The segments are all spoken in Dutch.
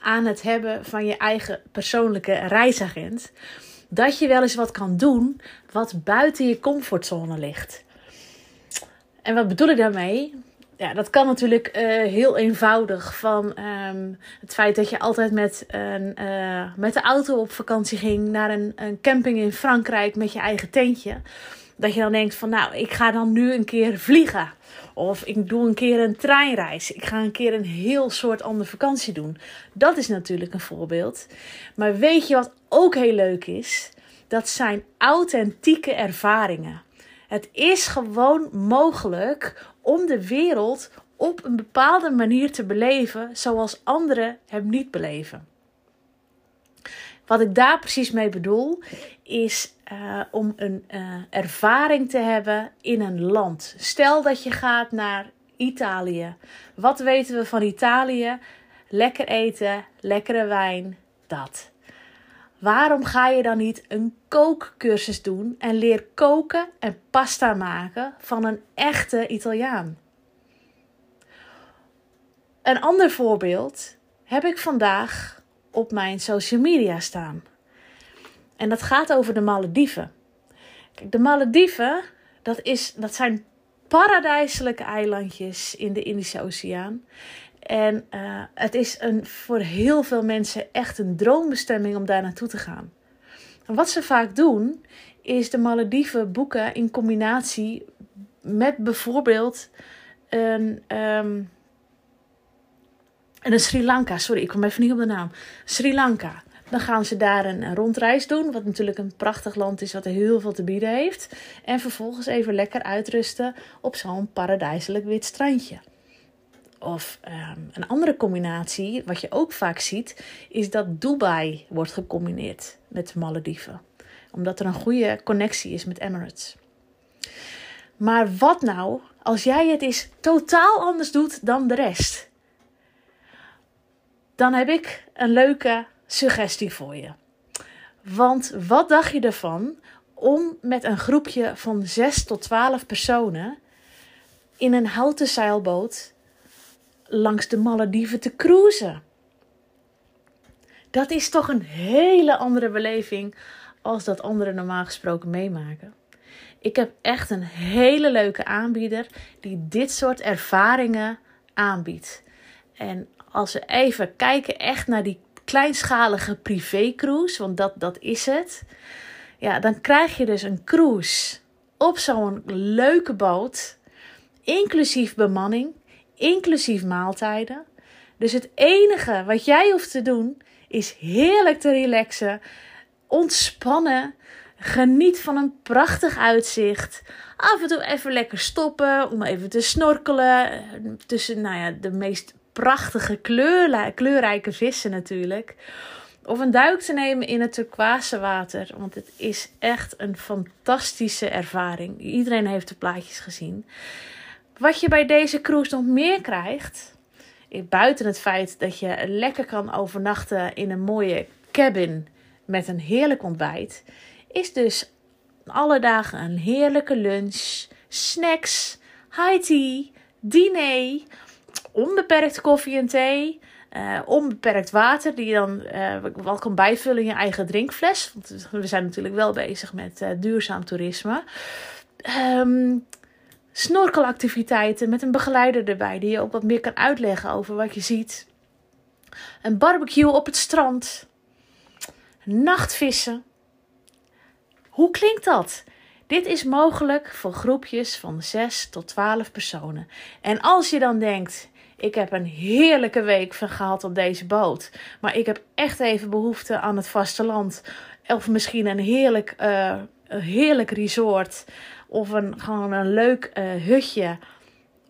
aan het hebben van je eigen persoonlijke reisagent? Dat je wel eens wat kan doen wat buiten je comfortzone ligt. En wat bedoel ik daarmee? Ja, dat kan natuurlijk uh, heel eenvoudig. Van um, het feit dat je altijd met, een, uh, met de auto op vakantie ging naar een, een camping in Frankrijk met je eigen tentje. Dat je dan denkt van nou, ik ga dan nu een keer vliegen. Of ik doe een keer een treinreis. Ik ga een keer een heel soort andere vakantie doen. Dat is natuurlijk een voorbeeld. Maar weet je wat ook heel leuk is? Dat zijn authentieke ervaringen. Het is gewoon mogelijk om de wereld op een bepaalde manier te beleven zoals anderen hem niet beleven. Wat ik daar precies mee bedoel, is uh, om een uh, ervaring te hebben in een land. Stel dat je gaat naar Italië. Wat weten we van Italië? Lekker eten, lekkere wijn, dat. Waarom ga je dan niet een kookcursus doen en leer koken en pasta maken van een echte Italiaan? Een ander voorbeeld heb ik vandaag op mijn social media staan. En dat gaat over de Malediven. Kijk, de Malediven, dat, is, dat zijn paradijselijke eilandjes in de Indische Oceaan. En uh, het is een, voor heel veel mensen echt een droombestemming om daar naartoe te gaan. Wat ze vaak doen, is de Malediven boeken in combinatie met bijvoorbeeld een, um, en een Sri Lanka, sorry, ik kom even niet op de naam. Sri Lanka. Dan gaan ze daar een rondreis doen, wat natuurlijk een prachtig land is wat er heel veel te bieden heeft. En vervolgens even lekker uitrusten op zo'n paradijselijk wit strandje. Of um, een andere combinatie, wat je ook vaak ziet, is dat Dubai wordt gecombineerd met de Malediven. Omdat er een goede connectie is met Emirates. Maar wat nou als jij het eens totaal anders doet dan de rest? Dan heb ik een leuke suggestie voor je. Want wat dacht je ervan om met een groepje van 6 tot 12 personen in een houten zeilboot langs de Malediven te cruisen? Dat is toch een hele andere beleving als dat anderen normaal gesproken meemaken. Ik heb echt een hele leuke aanbieder die dit soort ervaringen aanbiedt. En als we even kijken echt naar die kleinschalige privécruise, want dat, dat is het. Ja, dan krijg je dus een cruise op zo'n leuke boot, inclusief bemanning, inclusief maaltijden. Dus het enige wat jij hoeft te doen is heerlijk te relaxen, ontspannen, geniet van een prachtig uitzicht. Af en toe even lekker stoppen om even te snorkelen tussen nou ja, de meest prachtige kleurrijke vissen natuurlijk. Of een duik te nemen in het turquoise water. Want het is echt een fantastische ervaring. Iedereen heeft de plaatjes gezien. Wat je bij deze cruise nog meer krijgt. Buiten het feit dat je lekker kan overnachten in een mooie cabin met een heerlijk ontbijt. Is dus alle dagen een heerlijke lunch, snacks, high tea, diner onbeperkt koffie en thee. Uh, onbeperkt water, die je dan uh, wel kan bijvullen in je eigen drinkfles. Want we zijn natuurlijk wel bezig met uh, duurzaam toerisme. Um, snorkelactiviteiten met een begeleider erbij, die je ook wat meer kan uitleggen over wat je ziet. Een barbecue op het strand. Nachtvissen. Hoe klinkt dat? Dit is mogelijk voor groepjes van 6 tot 12 personen. En als je dan denkt, ik heb een heerlijke week gehad op deze boot. Maar ik heb echt even behoefte aan het vasteland. Of misschien een heerlijk, een heerlijk resort. Of een, gewoon een leuk uh, hutje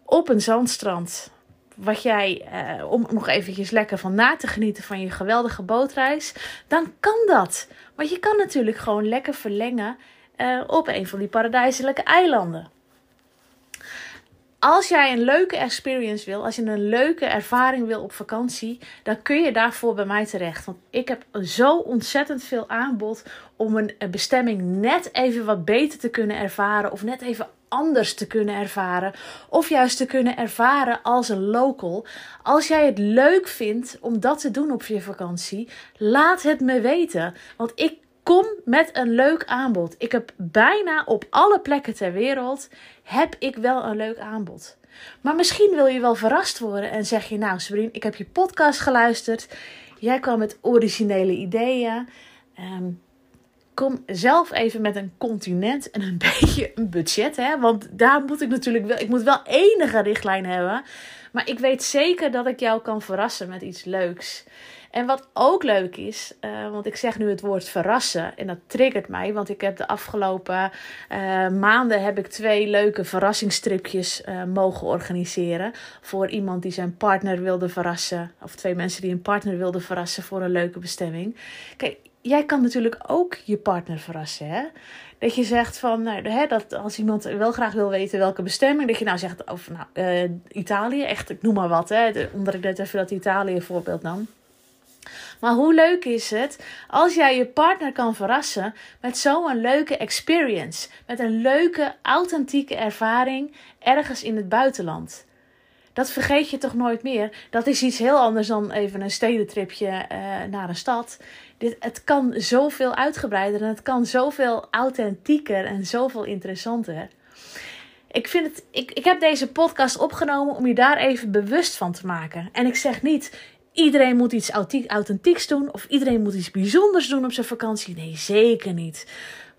op een zandstrand. wat jij, uh, om nog eventjes lekker van na te genieten van je geweldige bootreis, dan kan dat. Want je kan natuurlijk gewoon lekker verlengen op een van die paradijselijke eilanden als jij een leuke experience wil, als je een leuke ervaring wil op vakantie, dan kun je daarvoor bij mij terecht. Want ik heb zo ontzettend veel aanbod om een bestemming net even wat beter te kunnen ervaren of net even anders te kunnen ervaren of juist te kunnen ervaren als een local. Als jij het leuk vindt om dat te doen op je vakantie, laat het me weten, want ik Kom met een leuk aanbod. Ik heb bijna op alle plekken ter wereld heb ik wel een leuk aanbod. Maar misschien wil je wel verrast worden en zeg je nou Sabrine, ik heb je podcast geluisterd. Jij kwam met originele ideeën. Ehm, kom zelf even met een continent en een beetje een budget. Hè? Want daar moet ik natuurlijk wel. Ik moet wel enige richtlijn hebben. Maar ik weet zeker dat ik jou kan verrassen met iets leuks. En wat ook leuk is, uh, want ik zeg nu het woord verrassen en dat triggert mij, want ik heb de afgelopen uh, maanden heb ik twee leuke verrassingsstripjes uh, mogen organiseren voor iemand die zijn partner wilde verrassen, of twee mensen die een partner wilden verrassen voor een leuke bestemming. Kijk, jij kan natuurlijk ook je partner verrassen, hè? Dat je zegt van, nou, hè, dat als iemand wel graag wil weten welke bestemming, dat je nou zegt over nou, uh, Italië, echt, ik noem maar wat, hè, omdat ik net even dat Italië voorbeeld nam. Maar hoe leuk is het als jij je partner kan verrassen met zo'n leuke experience, met een leuke, authentieke ervaring ergens in het buitenland? Dat vergeet je toch nooit meer. Dat is iets heel anders dan even een stedentripje uh, naar een stad. Dit, het kan zoveel uitgebreider en het kan zoveel authentieker en zoveel interessanter. Ik, vind het, ik, ik heb deze podcast opgenomen om je daar even bewust van te maken. En ik zeg niet, iedereen moet iets authentieks doen of iedereen moet iets bijzonders doen op zijn vakantie. Nee, zeker niet.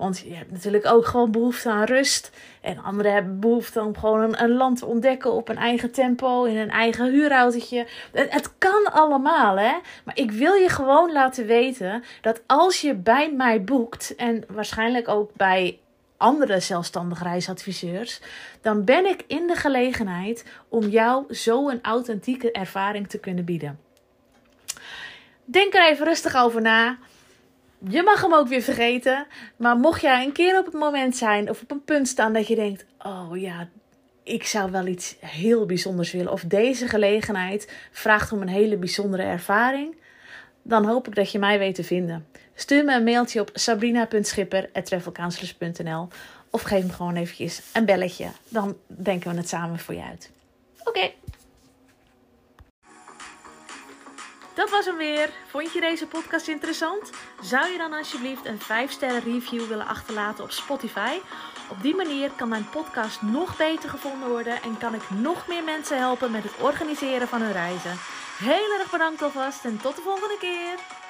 Want je hebt natuurlijk ook gewoon behoefte aan rust. En anderen hebben behoefte om gewoon een, land te ontdekken op een eigen tempo, in een eigen huurautootje. Het, het kan allemaal, hè? Maar ik wil je gewoon laten weten dat als je bij mij boekt, en waarschijnlijk ook bij andere zelfstandige reisadviseurs, dan ben ik in de gelegenheid om jou zo een authentieke ervaring te kunnen bieden. Denk er even rustig over na. Je mag hem ook weer vergeten. Maar mocht jij een keer op het moment zijn of op een punt staan dat je denkt: Oh ja, ik zou wel iets heel bijzonders willen. Of deze gelegenheid vraagt om een hele bijzondere ervaring. Dan hoop ik dat je mij weet te vinden. Stuur me een mailtje op sabrina.schipper.travelcounselors.nl Of geef me gewoon eventjes een belletje. Dan denken we het samen voor je uit. Oké. Dat was hem weer. Vond je deze podcast interessant? Zou je dan alsjeblieft een 5 sterren review willen achterlaten op Spotify? Op die manier kan mijn podcast nog beter gevonden worden en kan ik nog meer mensen helpen met het organiseren van hun reizen. Heel erg bedankt alvast en tot de volgende keer.